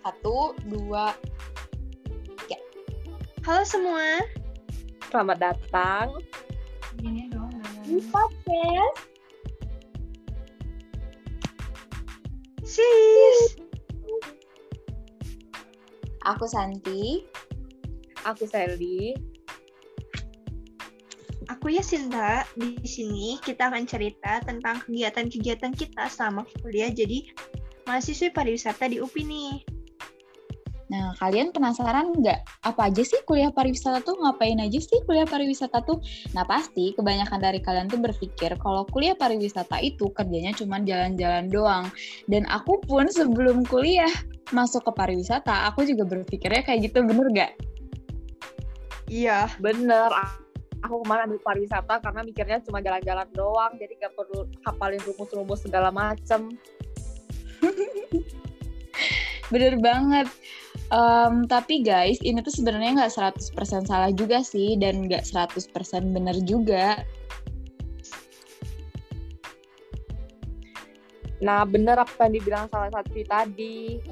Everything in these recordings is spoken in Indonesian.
Satu, dua, tiga. Halo semua. Selamat datang Ini dong. di podcast. Sis. Aku Santi. Aku Sally. Aku Yasinta. Di sini kita akan cerita tentang kegiatan-kegiatan kita selama kuliah jadi mahasiswa pariwisata di UPI nih. Nah, kalian penasaran nggak? Apa aja sih kuliah pariwisata tuh? Ngapain aja sih kuliah pariwisata tuh? Nah, pasti kebanyakan dari kalian tuh berpikir kalau kuliah pariwisata itu kerjanya cuma jalan-jalan doang. Dan aku pun sebelum kuliah masuk ke pariwisata, aku juga berpikirnya kayak gitu, bener nggak? Iya. Bener. Aku kemarin ambil pariwisata karena mikirnya cuma jalan-jalan doang, jadi gak perlu hafalin rumus-rumus segala macem. Bener banget. Em, tapi guys, ini tuh sebenarnya nggak 100% salah juga sih, dan nggak 100% bener juga. Nah, bener apa yang dibilang salah satu tadi.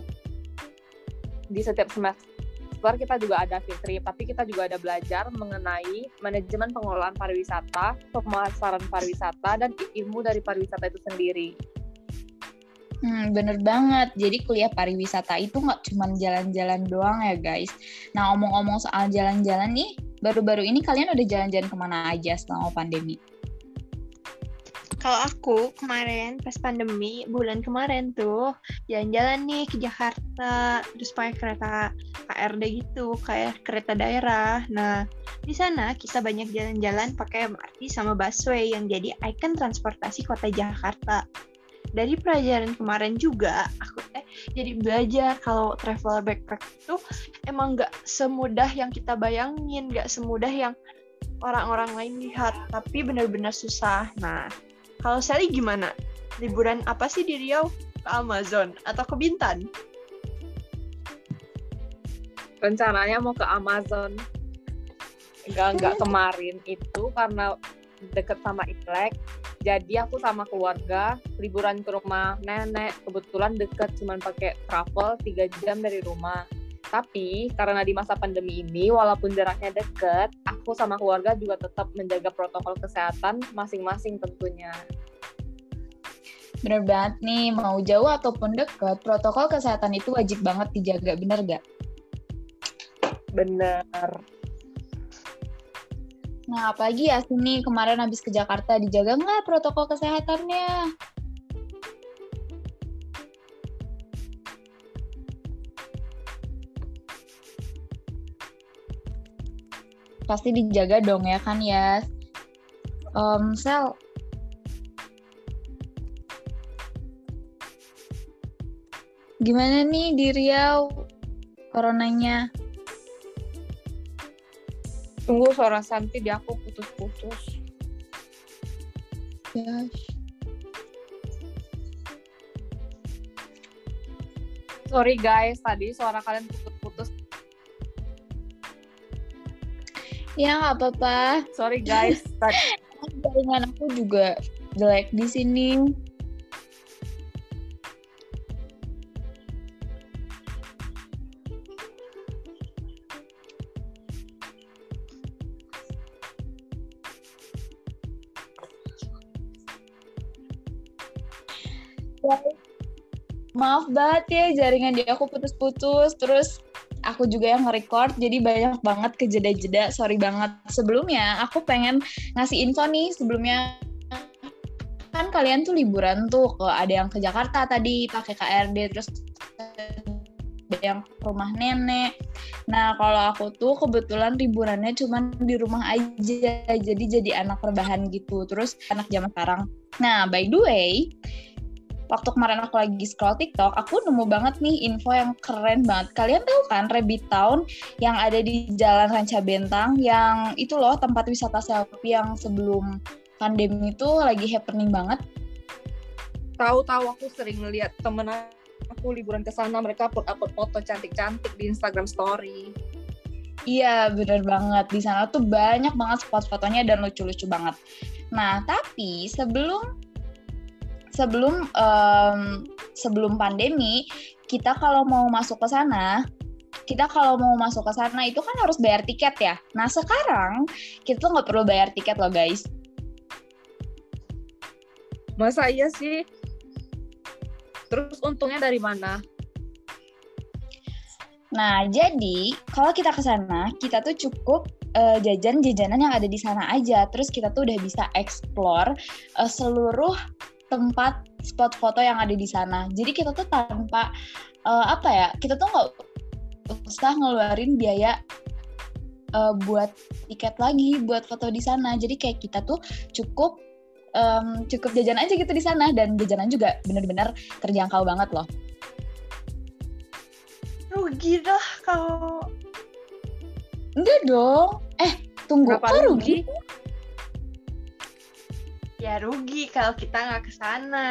Di setiap semester kita juga ada field tapi kita juga ada belajar mengenai manajemen pengelolaan pariwisata, pemasaran pariwisata, dan ilmu dari pariwisata itu sendiri. Hmm, bener banget. Jadi kuliah pariwisata itu nggak cuma jalan-jalan doang ya guys. Nah, omong-omong soal jalan-jalan nih, baru-baru ini kalian udah jalan-jalan ke mana aja selama pandemi? Kalau aku kemarin pas pandemi bulan kemarin tuh jalan-jalan nih ke Jakarta terus pakai kereta KRD gitu kayak kereta daerah. Nah di sana kita banyak jalan-jalan pakai MRT sama busway yang jadi ikon transportasi kota Jakarta. Dari pelajaran kemarin juga aku eh jadi belajar kalau travel backpack itu emang nggak semudah yang kita bayangin, nggak semudah yang orang-orang lain lihat, tapi benar-benar susah. Nah kalau Sally gimana? Liburan apa sih di Riau? Ke Amazon atau ke Bintan? rencananya mau ke Amazon enggak enggak kemarin itu karena deket sama Imlek jadi aku sama keluarga liburan ke rumah nenek. Kebetulan deket cuman pakai travel 3 jam dari rumah. Tapi karena di masa pandemi ini walaupun jaraknya deket aku sama keluarga juga tetap menjaga protokol kesehatan masing-masing tentunya. Bener banget nih, mau jauh ataupun deket, protokol kesehatan itu wajib banget dijaga, bener gak? bener Nah, apalagi ya sini kemarin habis ke Jakarta, dijaga nggak protokol kesehatannya? Pasti dijaga dong ya kan ya. Em, Sel, gimana nih di Riau coronanya? Tunggu suara Santi di aku putus-putus Ya, sorry guys tadi suara kalian putus-putus ya nggak apa-apa. sorry guys Jaringan aku juga jelek di sini. Maaf banget ya jaringan di aku putus-putus. Terus aku juga yang nge-record jadi banyak banget kejeda-jeda. Sorry banget. Sebelumnya aku pengen ngasih info nih sebelumnya kan kalian tuh liburan tuh ke ada yang ke Jakarta tadi pakai KRD terus ada yang ke rumah nenek. Nah kalau aku tuh kebetulan liburannya cuman di rumah aja jadi jadi anak rebahan gitu terus anak zaman sekarang. Nah by the way waktu kemarin aku lagi scroll TikTok, aku nemu banget nih info yang keren banget. Kalian tahu kan Rabbit Town yang ada di Jalan Ranca Bentang yang itu loh tempat wisata selfie yang sebelum pandemi itu lagi happening banget. tahu-tahu aku sering ngeliat temen aku liburan ke sana mereka upload upload foto cantik-cantik di Instagram Story Iya, bener banget. Di sana tuh banyak banget spot fotonya dan lucu-lucu banget. Nah, tapi sebelum sebelum em, sebelum pandemi kita kalau mau masuk ke sana, kita kalau mau masuk ke sana itu kan harus bayar tiket ya. Nah sekarang kita tuh nggak perlu bayar tiket loh guys. Masa iya sih? Terus untungnya dari mana? Nah, jadi kalau kita ke sana, kita tuh cukup uh, jajan-jajanan yang ada di sana aja. Terus kita tuh udah bisa explore uh, seluruh tempat spot foto yang ada di sana. Jadi kita tuh tanpa uh, apa ya? Kita tuh nggak usah ngeluarin biaya uh, buat tiket lagi buat foto di sana. Jadi kayak kita tuh cukup um, cukup jajan aja gitu di sana dan jajanan juga bener-bener terjangkau banget loh rugi dah kalau enggak dong eh tunggu Berapa kok rugi? rugi ya rugi kalau kita nggak ke sana.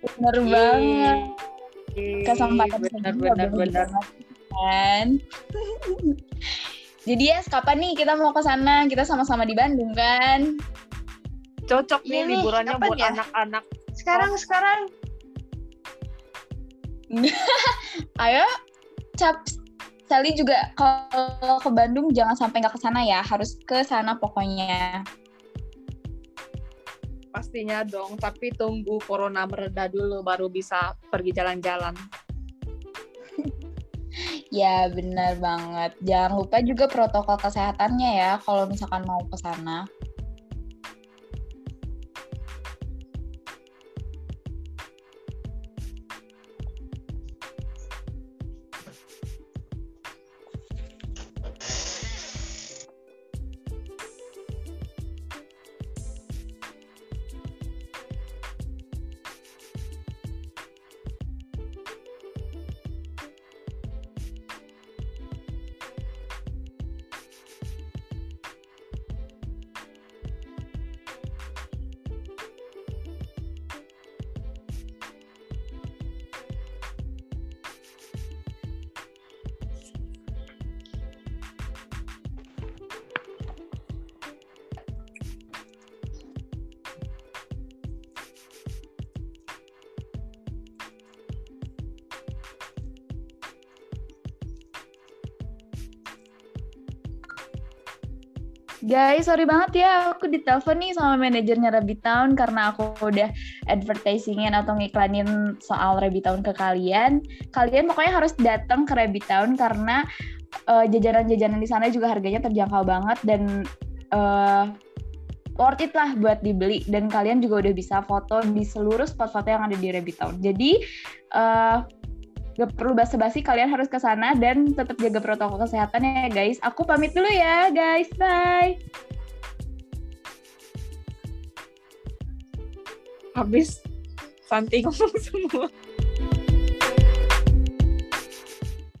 Bener Yeay. banget. Kesempatan bener bener bener kan? Jadi ya kapan nih kita mau ke sana? Kita sama-sama di Bandung kan? Cocok nih Ini, liburannya buat ya? anak-anak. Sekarang sekarang. Ayo cap. Sally juga kalau ke Bandung jangan sampai nggak ke sana ya, harus ke sana pokoknya. Pastinya dong, tapi tunggu corona mereda dulu baru bisa pergi jalan-jalan. ya benar banget. Jangan lupa juga protokol kesehatannya ya kalau misalkan mau ke sana. Guys, sorry banget ya, aku ditelepon nih sama manajernya Rabbit Town karena aku udah advertisingin atau ngiklanin soal Rabbit Town ke kalian. Kalian pokoknya harus datang ke Rabbit Town karena uh, jajanan-jajanan di sana juga harganya terjangkau banget dan uh, worth it lah buat dibeli dan kalian juga udah bisa foto di seluruh spot foto yang ada di Rabbit Town. Jadi uh, Gak perlu basa-basi, kalian harus ke sana dan tetap jaga protokol kesehatan ya guys. Aku pamit dulu ya guys, bye. Habis ngomong semua.